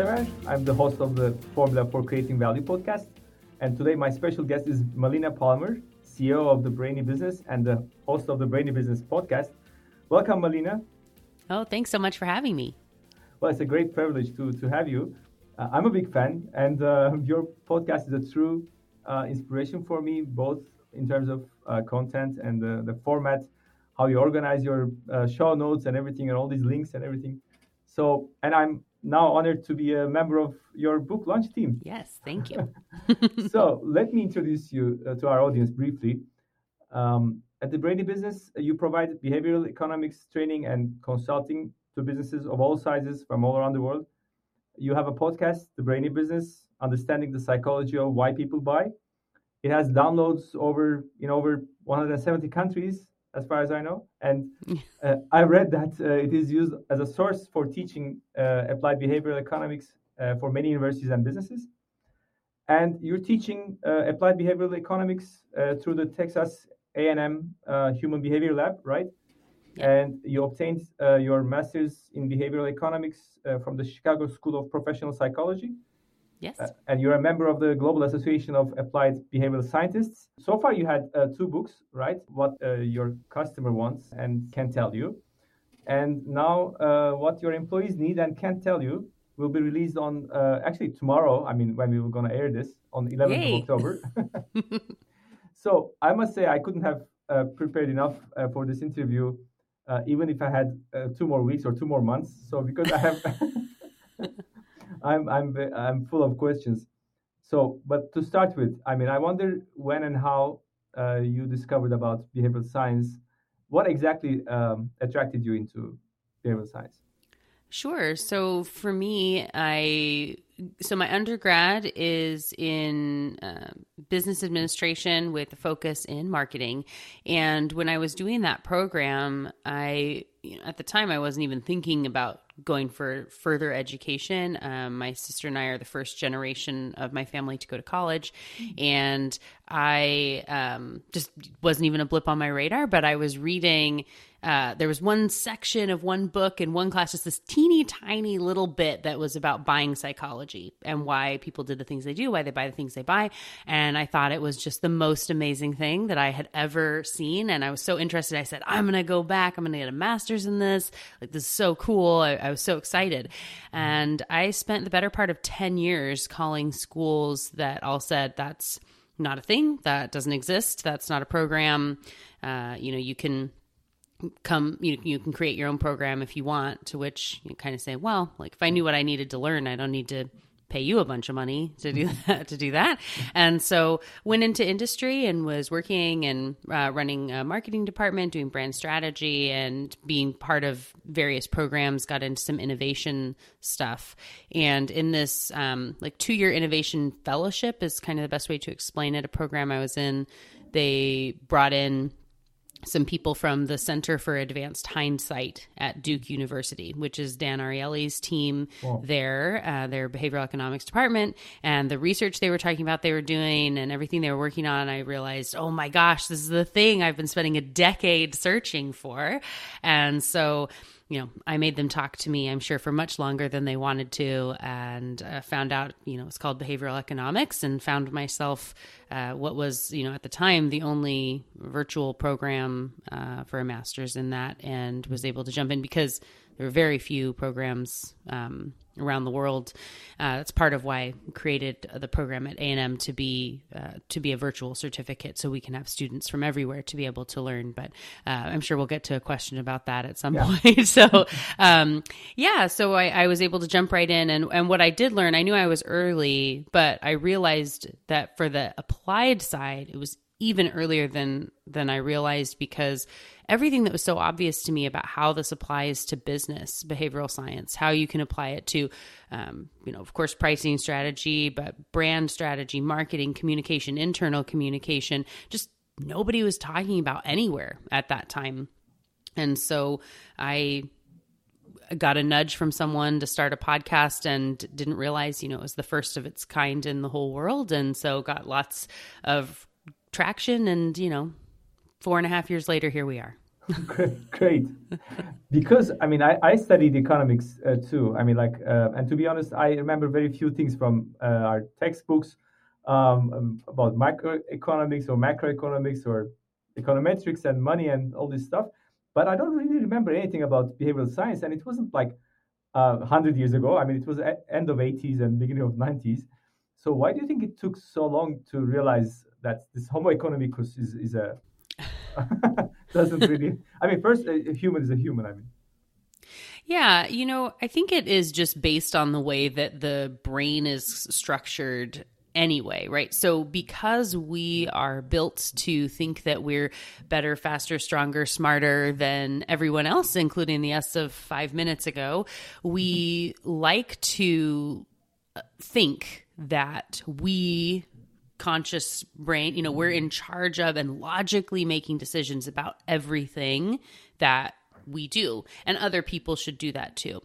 This is Mete Yurtsever. I'm the host of the Formula for Creating Value podcast. And today my special guest is Melina Palmer, CEO of the Brainy Business and the host of the Brainy Business podcast. Welcome, Melina. Oh, thanks so much for having me. Well, it's a great privilege to, to have you. Uh, I'm a big fan, and uh, your podcast is a true uh, inspiration for me, both in terms of uh, content and the, the format, how you organize your uh, show notes and everything, and all these links and everything. So, and I'm now honored to be a member of your book launch team. Yes, thank you. so, let me introduce you uh, to our audience briefly. Um, at the Brainy Business, you provide behavioral economics training and consulting to businesses of all sizes from all around the world. You have a podcast, The Brainy Business, understanding the psychology of why people buy. It has downloads over in over 170 countries, as far as I know. And uh, I read that uh, it is used as a source for teaching uh, applied behavioral economics uh, for many universities and businesses. And you're teaching uh, applied behavioral economics uh, through the Texas A&M Human Behavior Lab, right? and you obtained uh, your master's in behavioral economics uh, from the Chicago School of Professional Psychology. Yes. Uh, and you're a member of the Global Association of Applied Behavioral Scientists. So far, you had uh, two books, right? What uh, your customer wants and can tell you. And now, uh, what your employees need and can't tell you will be released on actually tomorrow. I mean, when we were going to air this on 11th Yay. of October. so I must say, I couldn't have prepared enough for this interview uh, even if I had uh, two more weeks or two more months. So because I have, I'm I'm I'm full of questions. So, but to start with, I mean, I wonder when and how uh, you discovered about behavioral science. What exactly um, attracted you into behavioral science? Sure. So for me, I so my undergrad is in uh, business administration with a focus in marketing, and when I was doing that program, I you know, at the time I wasn't even thinking about going for further education. Um, my sister and I are the first generation of my family to go to college, and I um, just wasn't even a blip on my radar. But I was reading uh, there was one section of one book in one class, just this teeny tiny little bit that was about buying psychology and why people did the things they do, why they buy the things they buy. And I thought it was just the most amazing thing that I had ever seen. And I was so interested. I said, I'm going to go back. I'm going to get a master's in this. Like, this is so cool. I, I was so excited. And I spent the better part of 10 years calling schools that all said, that's not a thing. That doesn't exist. That's not a program. Uh, you know, you can come you you can create your own program if you want to which you kind of say well like if i knew what i needed to learn i don't need to pay you a bunch of money to do that to do that. And so went into industry and was working and uh, running a marketing department doing brand strategy and being part of various programs got into some innovation stuff. And in this um, like two year innovation fellowship is kind of the best way to explain it a program i was in. They brought in some people from the Center for Advanced Hindsight at Duke University, which is Dan Ariely's team wow. there, uh, their behavioral economics department, and the research they were talking about they were doing and everything they were working on. I realized, oh my gosh, this is the thing I've been spending a decade searching for. And so you know, I made them talk to me, I'm sure, for much longer than they wanted to, and uh, found out, you know, it's called behavioral economics, and found myself uh, what was, you know, at the time the only virtual program uh, for a master's in that, and was able to jump in because there are very few programs um, around the world. Uh, that's part of why I created the program at A and M to be uh, to be a virtual certificate, so we can have students from everywhere to be able to learn. But uh, I'm sure we'll get to a question about that at some yeah. point. so um, yeah, so I, I, was able to jump right in, and and what I did learn, I knew I was early, but I realized that for the applied side, it was even earlier than than I realized because everything that was so obvious to me about how this applies to business behavioral science, how you can apply it to, um, you know, of course, pricing strategy, but brand strategy, marketing, communication, internal communication, just nobody was talking about anywhere at that time. And so I got a nudge from someone to start a podcast and didn't realize, you know, it was the first of its kind in the whole world. And so got lots of traction and you know four and a half years later here we are Great. Because, I mean, I, I studied economics uh, too. I mean, like, uh, and to be honest, I remember very few things from uh, our textbooks um, um about microeconomics or macroeconomics or econometrics and money and all this stuff. But I don't really remember anything about behavioral science. And it wasn't like uh, 100 years ago. I mean, it was end of 80s and beginning of 90s. So why do you think it took so long to realize that this Homo economicus is, is a doesn't really? I mean, first, a, human is a human. I mean. Yeah, you know, I think it is just based on the way that the brain is structured anyway, right? So, because we are built to think that we're better, faster, stronger, smarter than everyone else, including the us of five minutes ago, we like to uh, think that we conscious brain you know we're in charge of and logically making decisions about everything that we do. And other people should do that too.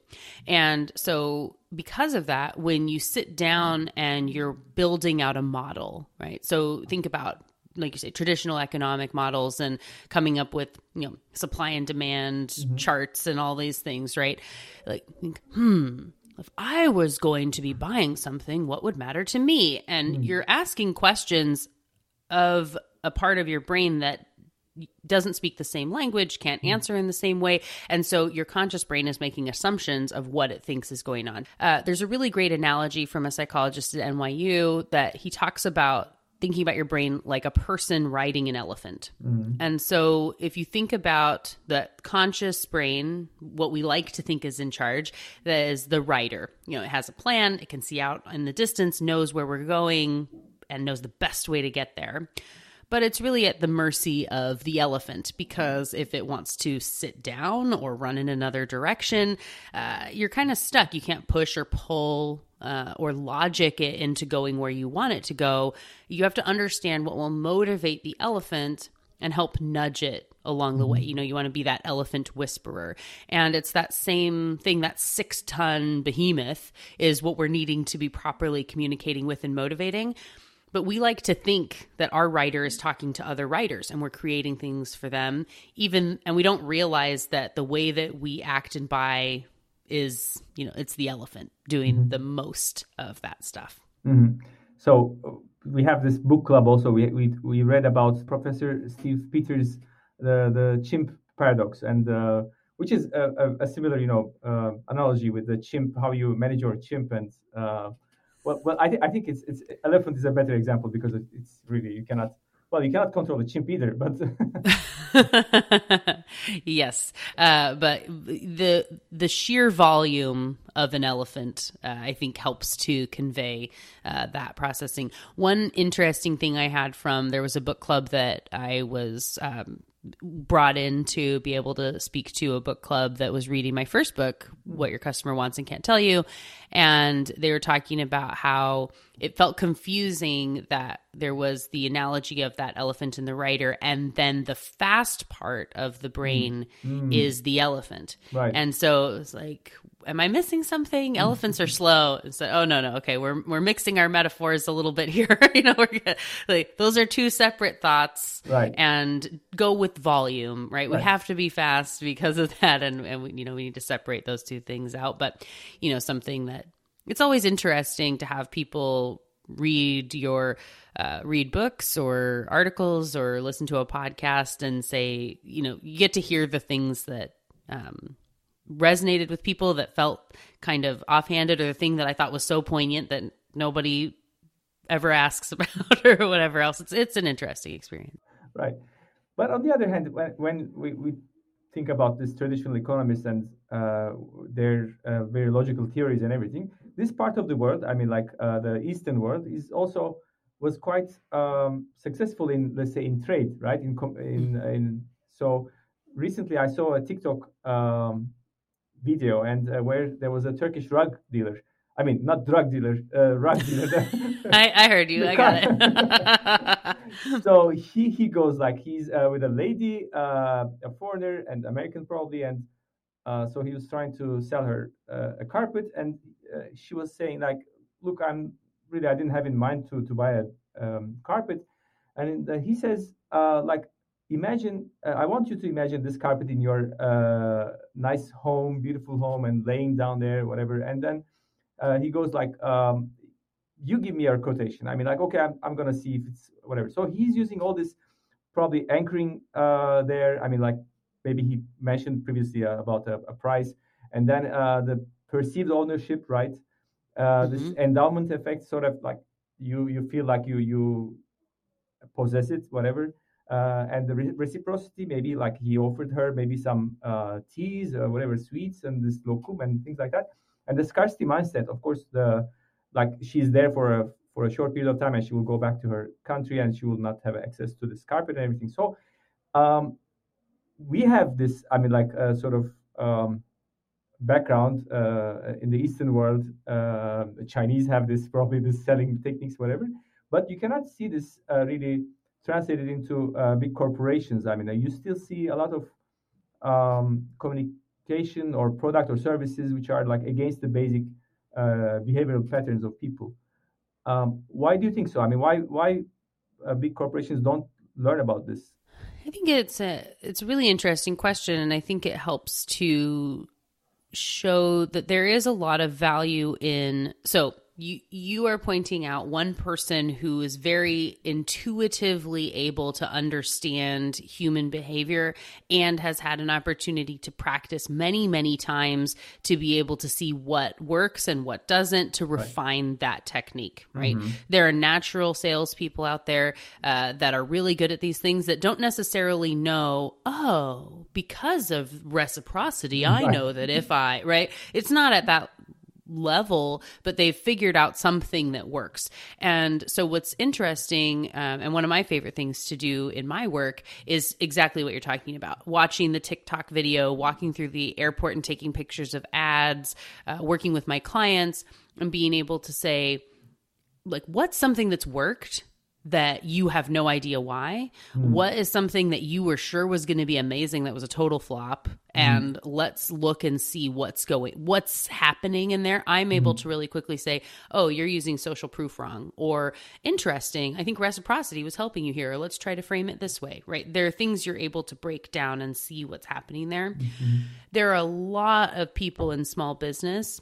And so because of that when you sit down and you're building out a model right? So think about like you say traditional economic models and coming up with you know supply and demand mm-hmm. charts and all these things right? Like hmm if I was going to be buying something, what would matter to me? And mm. you're asking questions of a part of your brain that doesn't speak the same language, can't mm. answer in the same way. And so your conscious brain is making assumptions of what it thinks is going on. Uh, there's a really great analogy from a psychologist at NYU that he talks about thinking about your brain like a person riding an elephant. Mm-hmm. And so if you think about the conscious brain, what we like to think is in charge, that is the rider. You know, it has a plan, it can see out in the distance, knows where we're going, and knows the best way to get there. But it's really at the mercy of the elephant because if it wants to sit down or run in another direction, uh, you're kind of stuck. You can't push or pull uh, or logic it into going where you want it to go, you have to understand what will motivate the elephant and help nudge it along the way. Mm-hmm. You know, you want to be that elephant whisperer. And it's that same thing, that six ton behemoth is what we're needing to be properly communicating with and motivating. But we like to think that our rider is talking to other riders and we're creating things for them, even, and we don't realize that the way that we act and buy is you know it's the elephant doing mm-hmm. the most of that stuff mm-hmm. so we have this book club also we, we we read about professor steve peters the the chimp paradox and uh, which is a, a, a, similar you know uh, analogy with the chimp how you manage your chimp and uh, well, well I, th- I think it's it's elephant is a better example because it's really you cannot well, you cannot control the chimp either, but yes, uh, but the the sheer volume of an elephant, uh, I think, helps to convey uh, that processing. One interesting thing I had from there was a book club that I was um, brought in to be able to speak to a book club that was reading my first book, What Your Customer Wants and Can't Tell You. And they were talking about how it felt confusing that there was the analogy of that elephant and the rider, and then the fast part of the brain mm. is the elephant. Right. And so it was like, am I missing something? Elephants are slow. And so, oh no, no, okay, we're we're mixing our metaphors a little bit here. you know, we're like those are two separate thoughts. Right. And go with volume, right? We have to be fast because of that, and and we, you know we need to separate those two things out. But you know, something that it's always interesting to have people read your uh, read books or articles or listen to a podcast and say you know you get to hear the things that um, resonated with people that felt kind of offhanded or the thing that i thought was so poignant that nobody ever asks about or whatever else. It's it's an interesting experience. Right. But on the other hand when, when we, we think about these traditional economists and uh, their uh, very logical theories and everything this part of the world, I mean, like uh, the Eastern world, is also was quite um, successful in, let's say, in trade, right? In in, in so recently, I saw a TikTok um, video and uh, where there was a Turkish rug dealer. I mean, not drug dealer, uh, rug dealer. I, I, heard you. I got it. so he he goes like he's uh, with a lady, uh, a foreigner and American probably, and uh, so he was trying to sell her uh, a carpet, and she was saying like, "Look, I'm really I didn't have in mind to to buy a um, carpet," and he says like, imagine uh, i want you to imagine this carpet in your uh, nice home beautiful home and laying down there whatever. And then uh, he goes like um, you give me a quotation. I mean like okay i'm, I'm gonna see if it's whatever. So he's using all this probably anchoring uh, there. I mean like maybe he mentioned previously uh, about a, a, price. And then uh, the perceived ownership right? Mm-hmm. this endowment effect sort of like you you feel like you you possess it whatever. Uh, and the re- reciprocity maybe like he offered her maybe some uh, teas or whatever sweets and this lokum and things like that. And the scarcity mindset of course the like she's there for a for a short period of time and she will go back to her country and she will not have access to this carpet and everything. So um, we have this i mean like a sort of um, background uh, in the eastern world uh, chinese have this probably this selling techniques whatever but you cannot see this uh, really translated into big corporations, I mean, you still see a lot of um, communication or product or services which are like against the basic behavioral patterns of people. Um, why do you think so? I mean, why why big corporations don't learn about this? I think it's a it's a really interesting question, and I think it helps to show that there is a lot of value in so you you are pointing out one person who is very intuitively able to understand human behavior and has had an opportunity to practice many many times to be able to see what works and what doesn't to refine right. that technique right mm-hmm. there are natural salespeople out there uh, that are really good at these things that don't necessarily know oh because of reciprocity i know that if i right? It's not at that level, but they've figured out something that works. And so, what's interesting, um, and one of my favorite things to do in my work is exactly what you're talking about. Watching the TikTok video, walking through the airport and taking pictures of ads, uh, working with my clients, and being able to say, like, what's something that's worked that you have no idea why? Mm. What is something that you were sure was going to be amazing that was a total flop? Mm. And let's look and see what's going, what's happening in there. I'm able mm. to really quickly say, oh, you're using social proof wrong, or interesting. I think reciprocity was helping you here. Let's try to frame it this way, right? There are things you're able to break down and see what's happening there. Mm-hmm. There are a lot of people in small business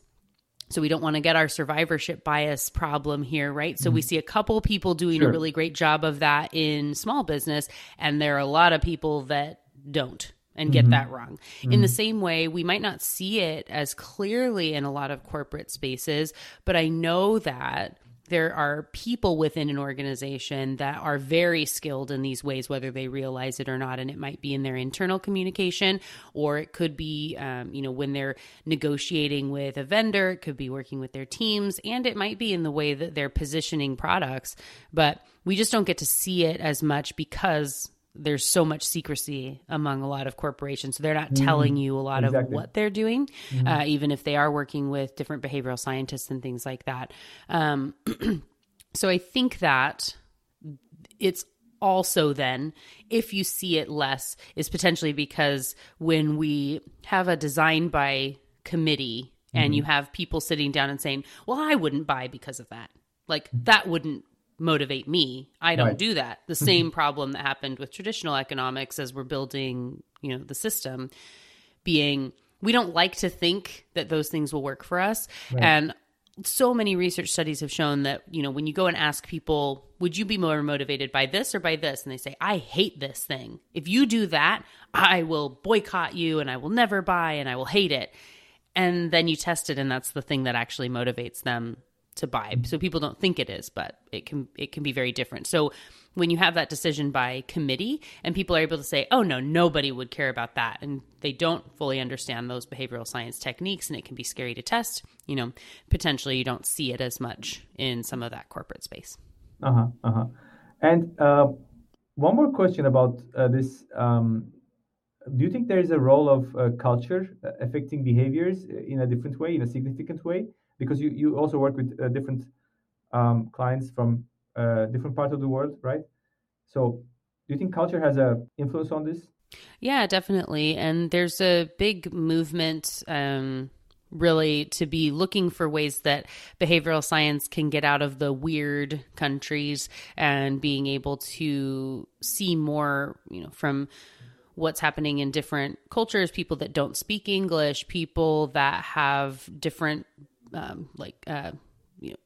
so we don't want to get our survivorship bias problem here, right? So mm-hmm. we see a couple people doing sure. a really great job of that in small business, and there are a lot of people that don't and get mm-hmm. that wrong. Mm-hmm. In the mm-hmm. same way, we might not see it as clearly in a lot of corporate spaces, but I know that there are people within an organization that are very skilled in these ways, whether they realize it or not. And it might be in their internal communication, or it could be, um, you know, when they're negotiating with a vendor, it could be working with their teams, and it might be in the way that they're positioning products. But we just don't get to see it as much because there's so much secrecy among a lot of corporations. So they're not mm-hmm. telling you a lot exactly. of what they're doing, mm-hmm. uh, even if they are working with different behavioral scientists and things like that. Um, so I think that it's also then, if you see it less, is potentially because when we have a design by committee and mm-hmm. you have people sitting down and saying, well, I wouldn't buy because of that. Like that wouldn't motivate me. I don't right. do that. The mm-hmm. same problem that happened with traditional economics as we're building, you know, the system being we don't like to think that those things will work for us. Right. And so many research studies have shown that, you know, when you go and ask people, would you be more motivated by this or by this? And they say, I hate this thing. If you do that, I will boycott you and I will never buy and I will hate it. And then you test it and that's the thing that actually motivates them to buy. So people don't think it is, but it can it can be very different. So when you have that decision by committee and people are able to say, "Oh no, nobody would care about that." And they don't fully understand those behavioral science techniques and it can be scary to test, you know, potentially you don't see it as much in some of that corporate space. Uh-huh. Uh-huh. And uh, one more question about uh, this um, do you think there is a role of uh, culture affecting behaviors in a different way, in a significant way? Because you, you also work with uh, different um, clients from uh, different parts of the world, right? So do you think culture has a influence on this? Yeah, definitely. And there's a big movement um, really to be looking for ways that behavioral science can get out of the weird countries and being able to see more, you know, from what's happening in different cultures, people that don't speak English, people that have different, um, like, uh, you know,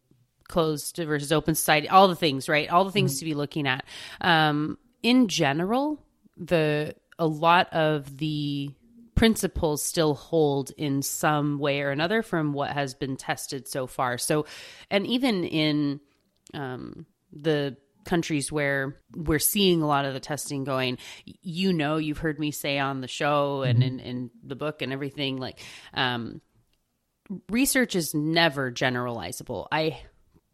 closed versus open society, all the things, right? All the things mm-hmm. to be looking at. Um, in general, the a lot of the principles still hold in some way or another from what has been tested so far. So, and even in um, the countries where we're seeing a lot of the testing going, you know, you've heard me say on the show and mm-hmm. in, in the book and everything, like, um, research is never generalizable. I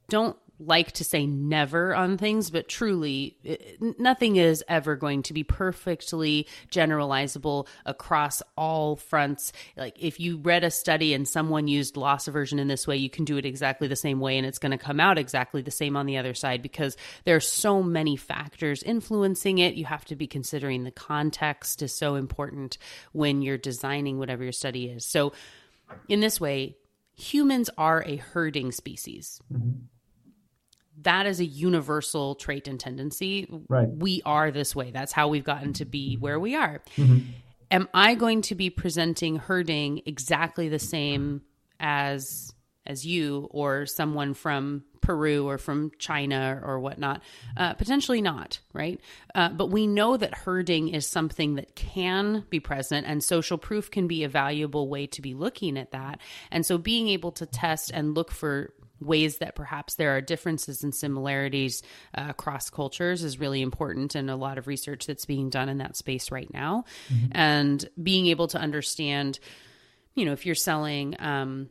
don't like to say never on things, but truly, it, nothing is ever going to be perfectly generalizable across all fronts. Like, if you read a study and someone used loss aversion in this way, you can do it exactly the same way, and it's going to come out exactly the same on the other side because there are so many factors influencing it. You have to be considering the context is so important when you're designing whatever your study is. So, in this way, humans are a herding species. Mm-hmm that is a universal trait and tendency. Right. We are this way. That's how we've gotten to be where we are. Mm-hmm. Am I going to be presenting herding exactly the same as as you or someone from Peru or from China or whatnot? Uh, potentially not, right? Uh, but we know that herding is something that can be present, and social proof can be a valuable way to be looking at that. And so, being able to test and look for ways that perhaps there are differences and similarities uh, across cultures is really important and a lot of research that's being done in that space right now mm-hmm. and being able to understand you know if you're selling um,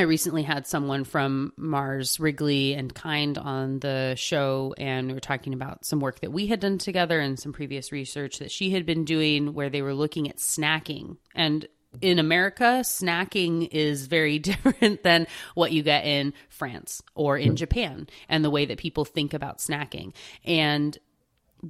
I recently had someone from Mars Wrigley and Kind on the show, and we were talking about some work that we had done together and some previous research that she had been doing where they were looking at snacking. And in America, snacking is very different than what you get in France or in Japan and the way that people think about snacking. And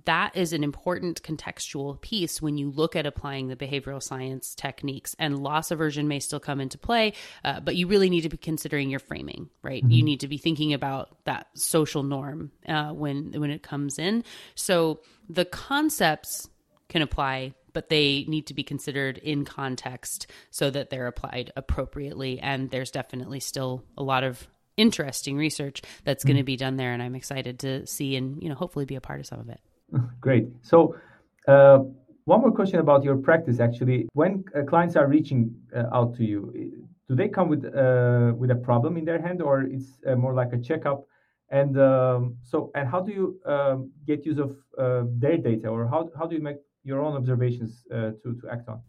that is an important contextual piece when you look at applying the behavioral science techniques and loss aversion may still come into play uh, but you really need to be considering your framing right mm-hmm. you need to be thinking about that social norm uh, when when it comes in so the concepts can apply but they need to be considered in context so that they're applied appropriately. And there's definitely still a lot of interesting research that's going to mm-hmm. be done there, and I'm excited to see and you know hopefully be a part of some of it. Great. So. Uh, one more question about your practice. Actually, when uh, clients are reaching uh, out to you, do they come with uh, with a problem in their hand, or it's uh, more like a checkup? And um, so, and how do you um, get use of their data, or how how do you make your own observations to to act on.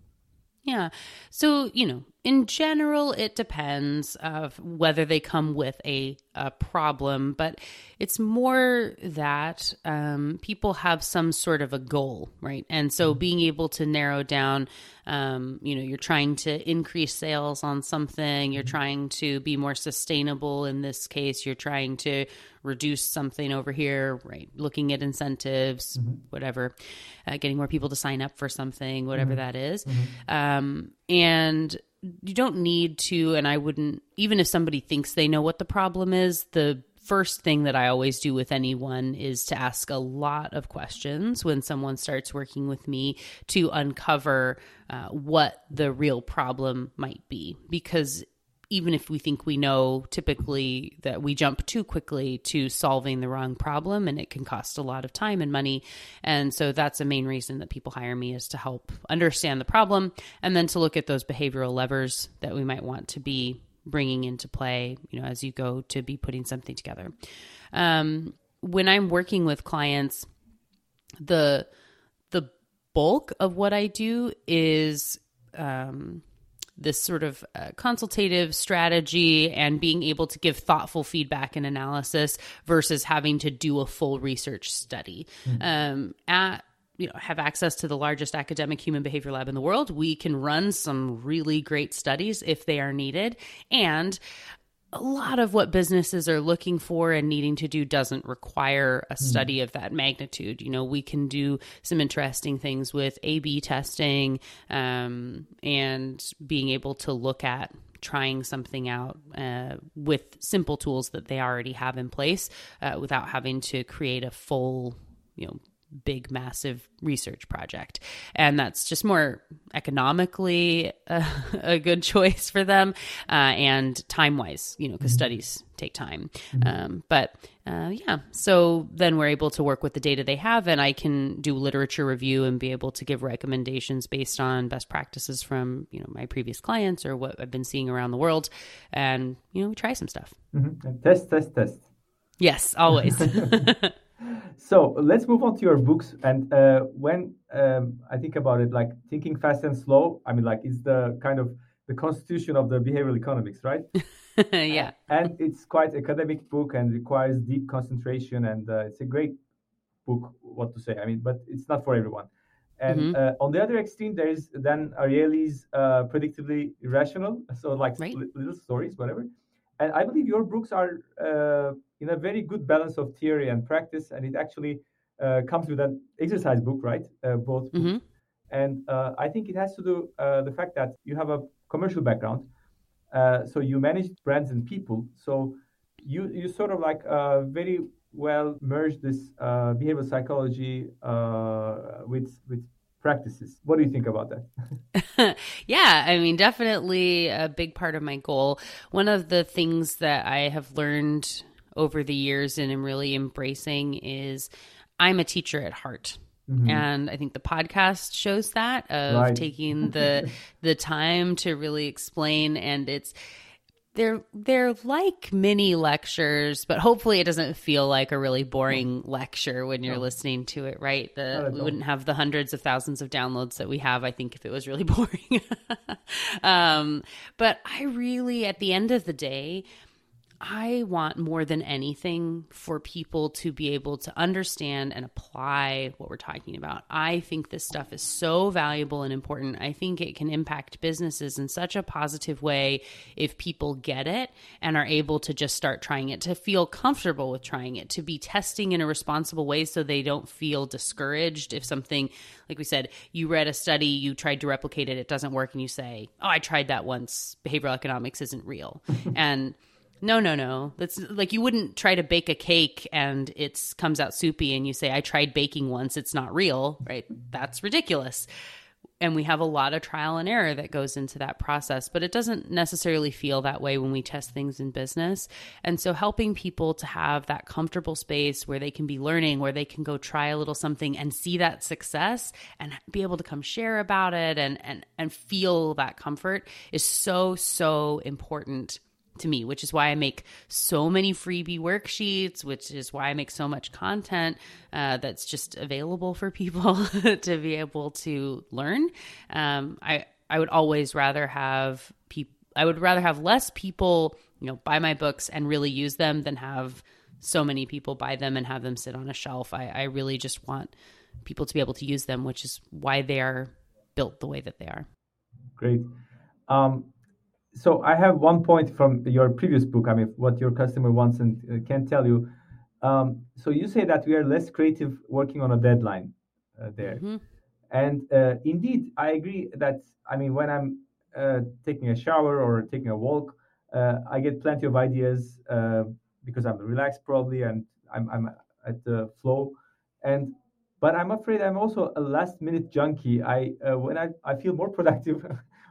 Yeah. So, you know, in general, it depends of whether they come with a, a problem, but it's more that um, people have some sort of a goal, right? And so mm-hmm. being able to narrow down, um, you know, you're trying to increase sales on something, you're mm-hmm. trying to be more sustainable in this case, you're trying to reduce something over here, right? Looking at incentives, mm-hmm. whatever, uh, getting more people to sign up for something, whatever mm-hmm. that is. Mm-hmm. Um, and you don't need to, and I wouldn't, even if somebody thinks they know what the problem is, the first thing that I always do with anyone is to ask a lot of questions when someone starts working with me to uncover uh, what the real problem might be. Because even if we think we know typically that we jump too quickly to solving the wrong problem and it can cost a lot of time and money. And so that's a main reason that people hire me is to help understand the problem and then to look at those behavioral levers that we might want to be bringing into play you know as you go to be putting something together. Um, when i'm working with clients the the bulk of what i do is um, this sort of uh, consultative strategy and being able to give thoughtful feedback and analysis versus having to do a full research study. Mm-hmm. Um, at you know have access to the largest academic human behavior lab in the world we can run some really great studies if they are needed and a lot of what businesses are looking for and needing to do doesn't require a study mm. of that magnitude. You know, we can do some interesting things with A B testing um, and being able to look at trying something out uh, with simple tools that they already have in place uh, without having to create a full, you know, big massive research project and that's just more economically uh, a good choice for them uh, and time wise you know because mm-hmm. studies take time mm-hmm. um, but uh, yeah so then we're able to work with the data they have and i can do literature review and be able to give recommendations based on best practices from you know my previous clients or what i've been seeing around the world and you know we try some stuff mm-hmm. test test test yes always so let's move on to your books. And uh, when um, I think about it, like thinking fast and slow, I mean, like it's the kind of the constitution of the behavioral economics, right? yeah. Uh, and it's quite academic book and requires deep concentration, and uh, it's a great book. What to say? I mean, but it's not for everyone. And mm-hmm. uh, on the other extreme, there is Dan Ariely's uh, predictably irrational, so like right. little stories, whatever. And I believe your books are uh, in a very good balance of theory and practice, and it actually uh, comes with an exercise book, right? Uh, both. Mm-hmm. And uh, I think it has to do uh, the fact that you have a commercial background, uh, so you manage brands and people. So you you sort of like very well merge this behavioral psychology with with practices. What do you think about that? yeah, I mean, definitely a big part of my goal. One of the things that I have learned over the years and am really embracing is I'm a teacher at heart. Mm-hmm. And I think the podcast shows that of right. taking the the time to really explain and it's they're they're like mini lectures, but hopefully it doesn't feel like a really boring lecture when you're no. listening to it, right? The we wouldn't have the hundreds of thousands of downloads that we have, I think, if it was really boring. um, but I really, at the end of the day, I want more than anything for people to be able to understand and apply what we're talking about. I think this stuff is so valuable and important. I think it can impact businesses in such a positive way if people get it and are able to just start trying it, to feel comfortable with trying it, to be testing in a responsible way so they don't feel discouraged if something, like we said, you read a study, you tried to replicate it, it doesn't work, and you say, Oh, I tried that once. Behavioral economics isn't real. and no, no, no. That's like you wouldn't try to bake a cake and it comes out soupy and you say, I tried baking once, it's not real, right? That's ridiculous. And we have a lot of trial and error that goes into that process, but it doesn't necessarily feel that way when we test things in business. And so, helping people to have that comfortable space where they can be learning, where they can go try a little something and see that success and be able to come share about it and, and, and feel that comfort is so, so important to me, which is why I make so many freebie worksheets, which is why I make so much content uh, that's just available for people to be able to learn. Um, I I would always rather have people. I would rather have less people, you know, buy my books and really use them than have so many people buy them and have them sit on a shelf. I, I really just want people to be able to use them, which is why they are built the way that they are. Great. Um, so I have one point from your previous book. I mean, what your customer wants and uh, can tell you. Um, so you say that we are less creative working on a deadline uh, there, mm-hmm. and uh, indeed, I agree that. I mean, when I'm uh, taking a shower or taking a walk, uh, I get plenty of ideas uh, because I'm relaxed probably and I'm, I'm at the flow, and but I'm afraid I'm also a last minute junkie. I when I, I feel more productive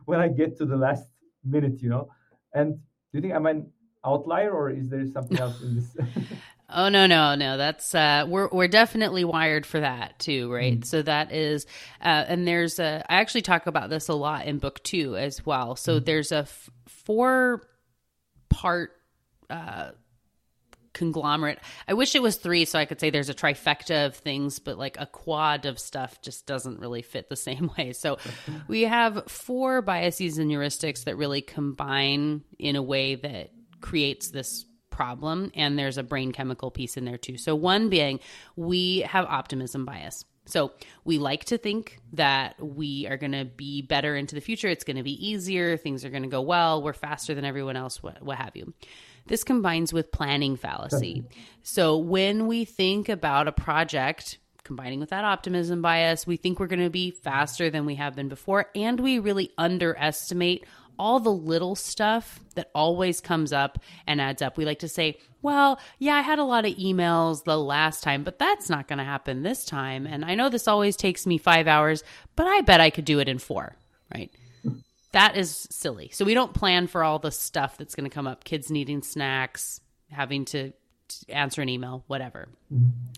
when I get to the last minute, you know. And do you think I'm an outlier, or is there something else in this? Oh no no no that's uh we're we're definitely wired for that too right mm. so that is uh and there's a I actually talk about this a lot in book 2 as well so mm. there's a f- four part uh conglomerate. I wish it was three so I could say there's a trifecta of things, but like a quad of stuff just doesn't really fit the same way. So we have four biases and heuristics that really combine in a way that creates this problem. And there's a brain chemical piece in there too. So, one being we have optimism bias. So we like to think that we are going to be better into the future. It's going to be easier. Things are going to go well. We're faster than everyone else, what, what have you. This combines with planning fallacy. So when we think about a project, combining with that optimism bias, we think we're going to be faster than we have been before. And we really underestimate all the little stuff that always comes up and adds up. We like to say, well, yeah, I had a lot of emails the last time, but that's not going to happen this time. And I know this always takes me five hours, but I bet I could do it in four, right? That is silly. So we don't plan for all the stuff that's going to come up kids needing snacks, having to answer an email, whatever.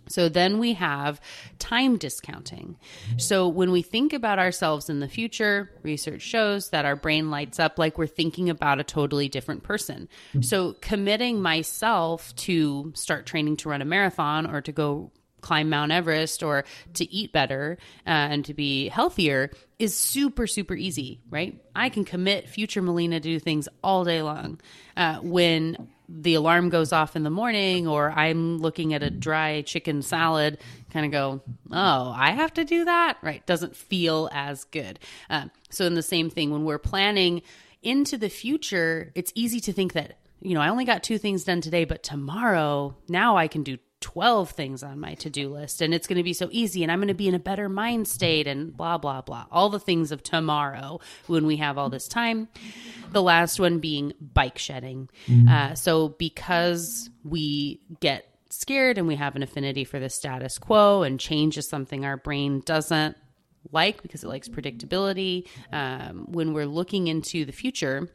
So then we have time discounting. So when we think about ourselves in the future, research shows that our brain lights up like we're thinking about a totally different person. So committing myself to start training to run a marathon or to go climb Mount Everest or to eat better uh, and to be healthier is super, super easy, right? I can commit future Melina to do things all day long. Uh, when the alarm goes off in the morning or I'm looking at a dry chicken salad, kind of go, oh, I have to do that? Right. Doesn't feel as good. Uh, so, in the same thing, when we're planning into the future, it's easy to think that, you know, I only got two things done today, but tomorrow, now I can do 12 things on my to do list and it's going to be so easy and I'm going to be in a better mind state and blah, blah, blah. All the things of tomorrow when we have all this time. The last one being bike shedding. Mm-hmm. Uh, so because we get scared and we have an affinity for the status quo and change is something our brain doesn't like because it likes predictability. Um, when we're looking into the future,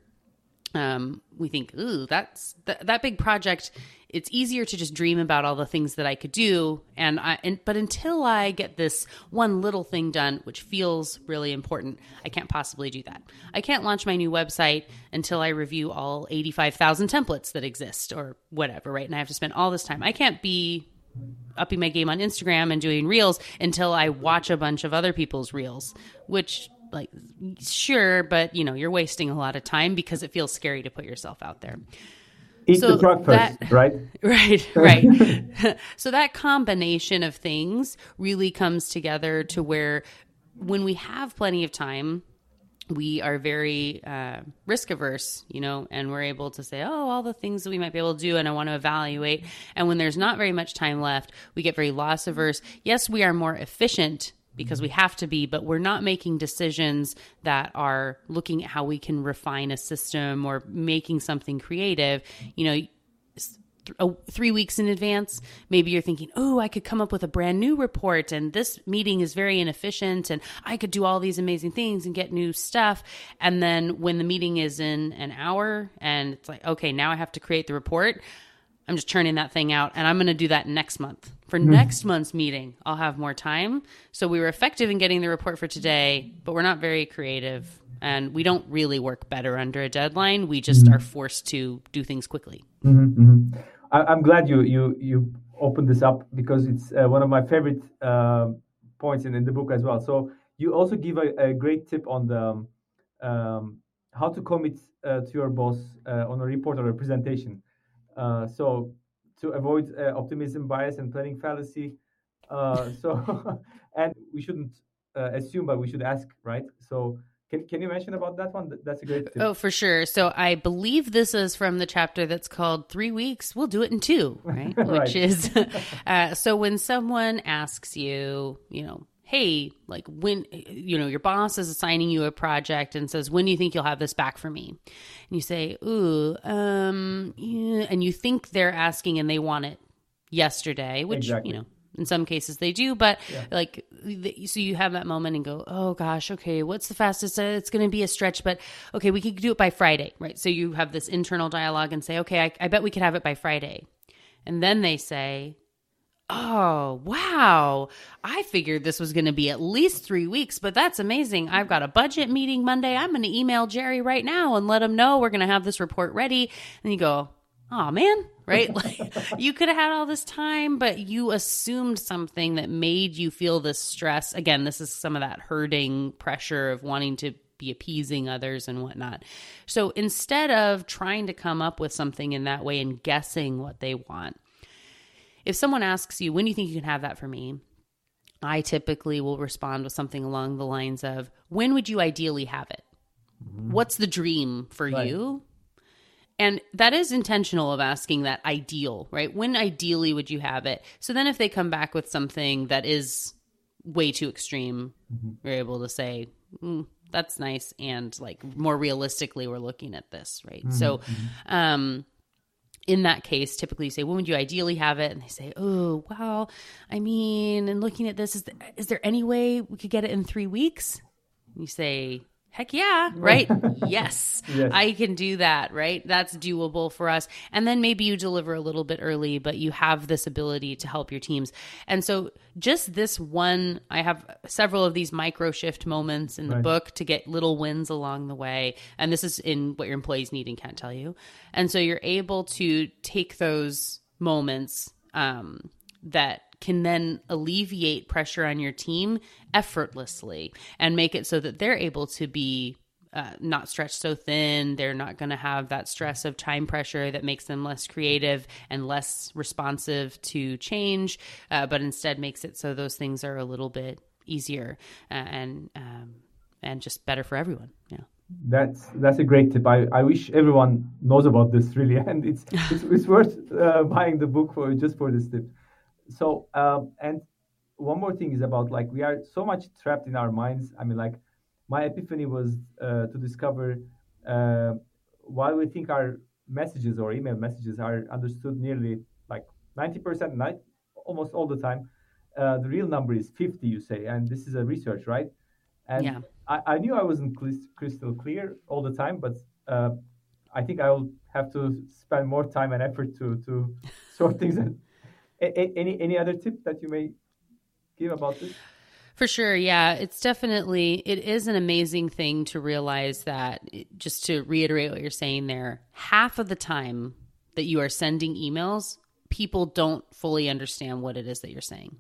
um, we think, ooh, that's th- that big project it's easier to just dream about all the things that I could do and I and but until I get this one little thing done which feels really important I can't possibly do that. I can't launch my new website until I review all 85,000 templates that exist or whatever, right? And I have to spend all this time. I can't be upping my game on Instagram and doing reels until I watch a bunch of other people's reels, which like sure, but you know, you're wasting a lot of time because it feels scary to put yourself out there. Eat so the truck first, that, right? Right, right. so that combination of things really comes together to where when we have plenty of time, we are very uh, risk averse, you know, and we're able to say, oh, all the things that we might be able to do, and I want to evaluate. And when there's not very much time left, we get very loss averse. Yes, we are more efficient because we have to be, but we're not making decisions that are looking at how we can refine a system or making something creative. You know, oh, three weeks in advance, maybe you're thinking, oh, I could come up with a brand new report, and this meeting is very inefficient, and I could do all these amazing things and get new stuff. And then when the meeting is in an hour, and it's like, okay, now I have to create the report, I'm just churning that thing out, and I'm going to do that next month for mm-hmm. next month's meeting, I'll have more time. So we were effective in getting the report for today, but we're not very creative and we don't really work better under a deadline. We just mm-hmm. are forced to do things quickly. Mm-hmm, mm-hmm. I, am glad you you you opened this up because it's uh, one of my favorite uh, points in, in the book as well. So you also give a, a great tip on the um, how to commit uh, to your boss uh, on a report or a presentation. Uh, so to avoid uh, optimism bias and planning fallacy. Uh, so, and we shouldn't uh, assume, but we should ask, right? So, can, can you mention about that one? That's a great tip. Oh, for sure. So I believe this is from the chapter that's called Three Weeks. We'll do it in two, right? right. Which is, uh, so when someone asks you, you know, hey, like when, you know, your boss is assigning you a project and says, when do you think you'll have this back for me? And you say, ooh, um, yeah, and you think they're asking and they want it yesterday, which, exactly. you know, in some cases they do, but yeah. like, so you have that moment and go, oh gosh, okay, what's the fastest? Uh, it's going to be a stretch, but okay, we could do it by Friday, right? So you have this internal dialogue and say, okay, I, I bet we could have it by Friday. And then they say, Oh, wow. I figured this was going to be at least three weeks, but that's amazing. I've got a budget meeting Monday. I'm going to email Jerry right now and let him know we're going to have this report ready. And you go, oh man, right? like you could have had all this time, but you assumed something that made you feel this stress. Again, this is some of that herding pressure of wanting to be appeasing others and whatnot. So instead of trying to come up with something in that way and guessing what they want, if someone asks you, when do you think you can have that for me? I typically will respond with something along the lines of, When would you ideally have it? Mm-hmm. What's the dream for right. you? And that is intentional of asking that ideal, right? When ideally would you have it? So then if they come back with something that is way too extreme, mm-hmm. you're able to say, mm, that's nice. And like more realistically, we're looking at this, right? Mm-hmm. So, mm-hmm. um, in that case, typically you say, when would you ideally have it? And they say, oh, well, I mean, and looking at this, is, there, is there any way we could get it in three weeks? And you say, heck yeah, right? yes, yes, I can do that, right? That's doable for us. And then maybe you deliver a little bit early, but you have this ability to help your teams. And so, just this one, I have several of these micro shift moments in the right. book to get little wins along the way. And this is in what your employees need and can't tell you. And so, you're able to take those moments um, that can then alleviate pressure on your team effortlessly and make it so that they're able to be uh, not stretched so thin. They're not going to have that stress of time pressure that makes them less creative and less responsive to change, uh, but instead makes it so those things are a little bit easier uh, and um, and just better for everyone. Yeah. That's that's a great tip. I, I wish everyone knows about this really, and it's it's, it's worth uh, buying the book for just for this tip so um, and one more thing is about like we are so much trapped in our minds. I mean like my epiphany was uh, to discover uh, while we think our messages or email messages are understood nearly like 90% night almost all the time. Uh, the real number is 50 you say and this is a research right? And yeah. I, I knew i wasn't crystal clear all the time but uh, i think i will have to spend more time and effort to to sort things out any any other tip that you may give about this? For sure, yeah. It's definitely it is an amazing thing to realize that just to reiterate what you're saying there, half of the time that you are sending emails, people don't fully understand what it is that you're saying.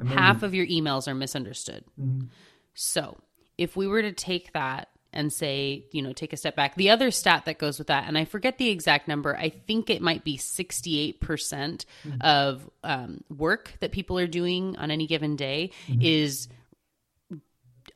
Amazing. Half of your emails are misunderstood. Mm-hmm. So, if we were to take that and say, you know, take a step back. The other stat that goes with that, and I forget the exact number, I think it might be 68% mm hmm of um, work that people are doing on any given day mm-hmm. is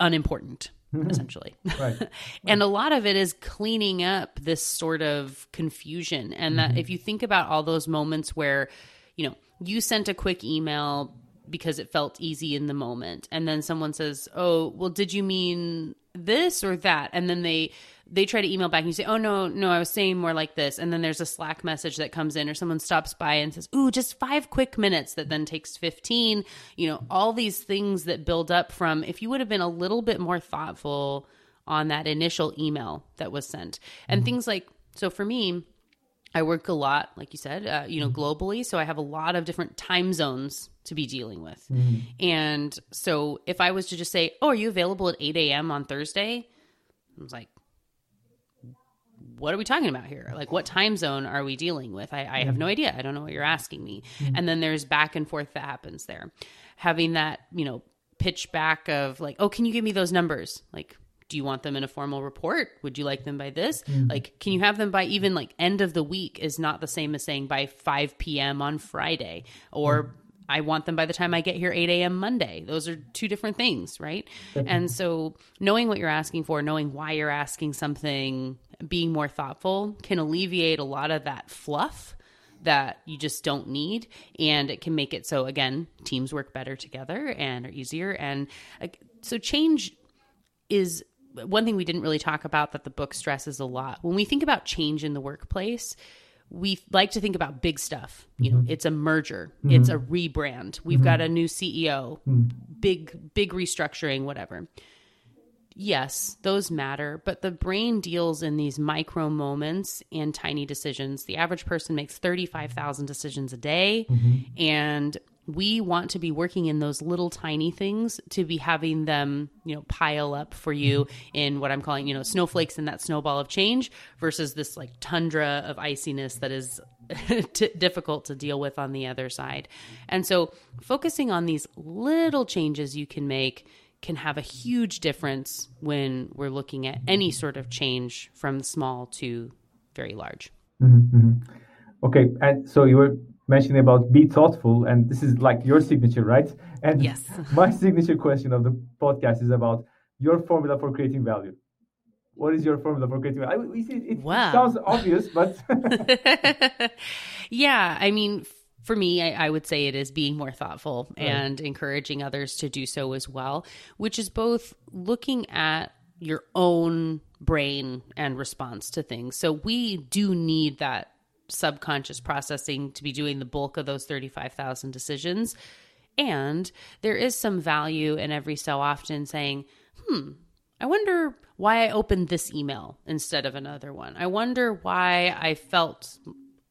unimportant. Mm-hmm. Essentially. Right. and a lot of it is cleaning up this sort of confusion. And that mm-hmm. if you think about all those moments where, you know, you sent a quick email because it felt easy in the moment and then someone says oh well did you mean this or that. And then they they try to email back and you say oh no no i was saying more like this. And then there's a slack message that comes in or someone stops by and says ooh just five quick minutes that then takes 15 you know all these things that build up from if you would have been a little bit more thoughtful on that initial email that was sent. And mm-hmm. things like so for me I work a lot, like you said, uh, you know, mm-hmm. globally. So I have a lot of different time zones to be dealing with. Mm-hmm. And so if I was to just say, Oh, are you available at 8 a.m. on Thursday? I was like, What are we talking about here? Like, what time zone are we dealing with? I, I have no mm-hmm. idea. I don't know what you're asking me. Mm-hmm. And then there's back and forth that happens there. Having that, you know, pitch back of like, Oh, can you give me those numbers? Like, do you want them in a formal report? Would you like them by this? Mm-hmm. Like, can you have them by even like end of the week is not the same as saying by 5 p.m. on Friday or mm-hmm. I want them by the time I get here 8 a.m. Monday. Those are two different things, right? Mm-hmm. And so knowing what you're asking for, knowing why you're asking something, being more thoughtful can alleviate a lot of that fluff that you just don't need and it can make it so again teams work better together and are easier and uh, so change is one thing we didn't really talk about that the book stresses a lot when we think about change in the workplace we like to think about big stuff you mm-hmm. know it's a merger mm-hmm. it's a rebrand we've mm-hmm. got a new ceo mm-hmm. big big restructuring whatever yes those matter but the brain deals in these micro moments and tiny decisions the average person makes 35,000 decisions a day mm-hmm. and we want to be working in those little tiny things to be having them, you know, pile up for you in what I'm calling, you know, snowflakes in that snowball of change versus this like tundra of iciness that is t- difficult to deal with on the other side. And so focusing on these little changes you can make can have a huge difference when we're looking at any sort of change from small to very large. Mm-hmm. mm-hmm. Okay, and so you were mentioning about be thoughtful, and this is like your signature, right? And yes. my signature question of the podcast is about your formula for creating value. What is your formula for creating value? I, it, it, wow. sounds obvious, but yeah, I mean, for me, I, I, would say it is being more thoughtful right. and encouraging others to do so as well, which is both looking at your own brain and response to things. So we do need that subconscious processing to be doing the bulk of those 35,000 decisions. And there is some value in every so often saying, hmm, I wonder why I opened this email instead of another one. I wonder why I felt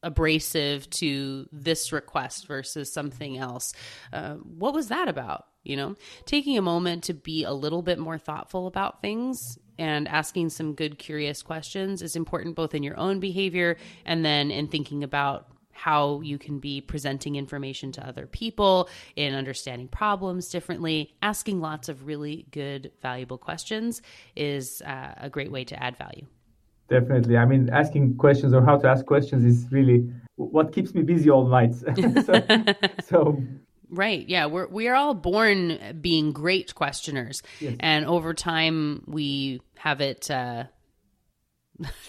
abrasive to this request versus something else. Uh, what was that about? You know, taking a moment to be a little bit more thoughtful about things and asking some good, curious questions is important both in your own behavior and then in thinking about how you can be presenting information to other people, in understanding problems differently. Asking lots of really good, valuable questions is uh, a great way to add value. Definitely. I mean, asking questions or how to ask questions is really what keeps me busy all night. so, so Right. Yeah. We're we are all born being great questioners, yes. and over time we have it. Uh,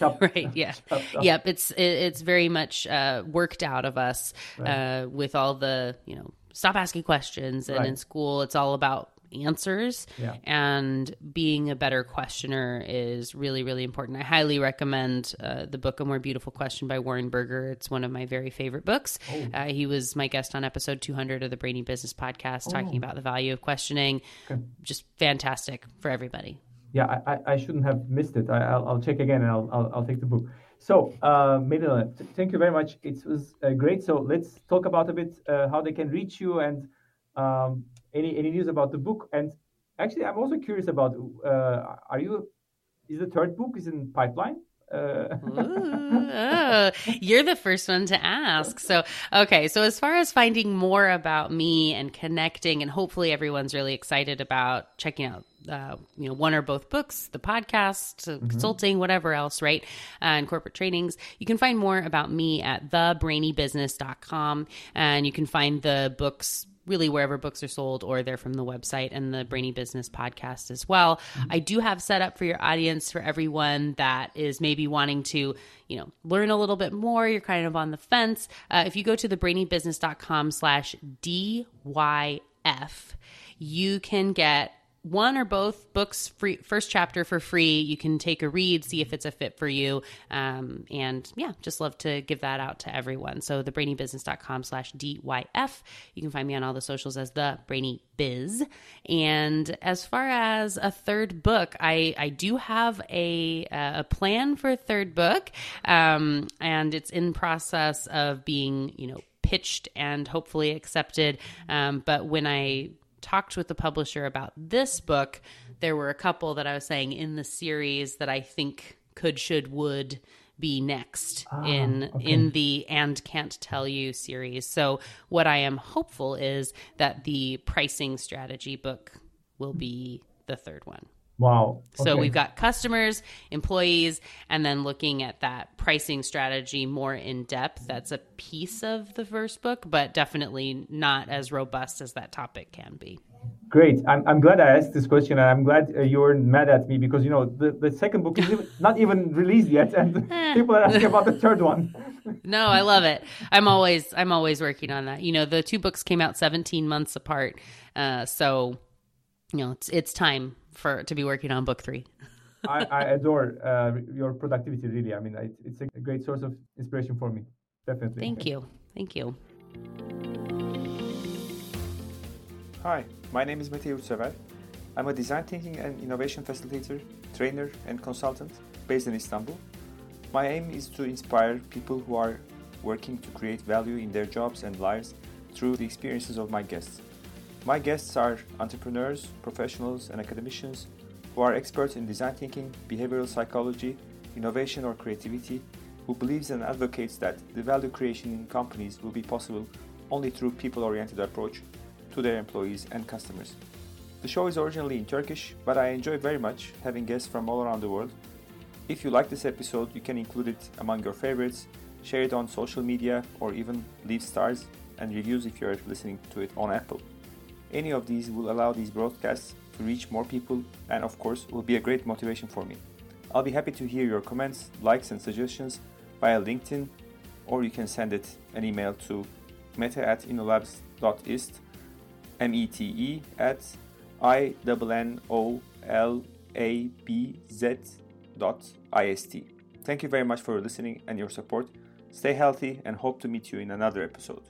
right. Yeah. Yep. It's it, it's very much uh, worked out of us right. uh, with all the you know stop asking questions, and right. in school it's all about answers. Yeah. and being a better questioner is really really important. I highly recommend uh, the book a more beautiful question by warren berger. It's one of my very favorite books. Oh. uh, he was my guest on episode 200 of the brainy business podcast oh. talking about the value of questioning. Okay. just fantastic for everybody. Yeah i, I shouldn't have missed it. I, will check again and I'll, I'll, I'll, take the book. So uh, thank you very much. It was uh, great. So let's talk about a bit uh, how they can reach you and um, any any news about the book? And actually, I'm also curious about uh, are you is the third book is in pipeline? Uh... Ooh, oh, you're the first one to ask. So, okay. So, as far as finding more about me and connecting, and hopefully everyone's really excited about checking out, uh, you know, one or both books, the podcast, mm-hmm. consulting, whatever else, right? Uh, and corporate trainings. You can find more about me at thebrainybusiness.com and you can find the books really wherever books are sold or they're from the website and the Brainy Business podcast as well. Mm-hmm. I do have set up for your audience for everyone that is maybe wanting to, you know, learn a little bit more. You're kind of on the fence. Uh, if you go to thebrainybusiness.com slash DYF, you can get one or both books free first chapter for free. You can take a read see if it's a fit for you. Um, and yeah just love to give that out to everyone. So thebrainybusiness.com slash dyf you can find me on all the socials as the brainy biz. And as far as a third book i i do have a a plan for a third book. Um, and it's in process of being you know pitched and hopefully accepted. Um, but when i talked with the publisher about this book, there were a couple that I was saying in the series that I think could, should, would be next ah, in okay. in the and can't tell you series. So what I am hopeful is that the pricing strategy book will be the third one. Wow. Okay. So we've got customers, employees, and then looking at that pricing strategy more in depth. That's a piece of the first book, but definitely not as robust as that topic can be. Great. I'm, I'm glad I asked this question, and I'm glad uh, you weren't mad at me because you know the, the second book is not even released yet, and people are asking about the third one. no, I love it. I'm always I'm always working on that. You know, the two books came out 17 months apart, uh, so you know it's it's time for to be working on book three. I, I, adore uh, your productivity. Really, I mean, I, it's a great source of inspiration for me. Definitely. Thank you. Thank you. Hi, my name is Mete Yurtsever. I'm a design thinking and innovation facilitator, trainer, and consultant based in Istanbul. My aim is to inspire people who are working to create value in their jobs and lives through the experiences of my guests. My guests are entrepreneurs, professionals, and academicians who are experts in design thinking, behavioral psychology, innovation, or creativity, who believes and advocates that the value creation in companies will be possible only through people-oriented approach to their employees and customers. The show is originally in Turkish, but I enjoy very much having guests from all around the world. If you like this episode, you can include it among your favorites share it on social media, or even leave stars and reviews if you're listening to it on Apple. Any of these will allow these broadcasts to reach more people and, of course, will be a great motivation for me. I'll be happy to hear your comments, likes, and suggestions via LinkedIn, or you can send it an email to mete at innolabz.ist, M-E-T-E at I-N-N-O-L-A-B-Z dot I-S-T. Thank you very much for listening and your support. Stay healthy and hope to meet you in another episode.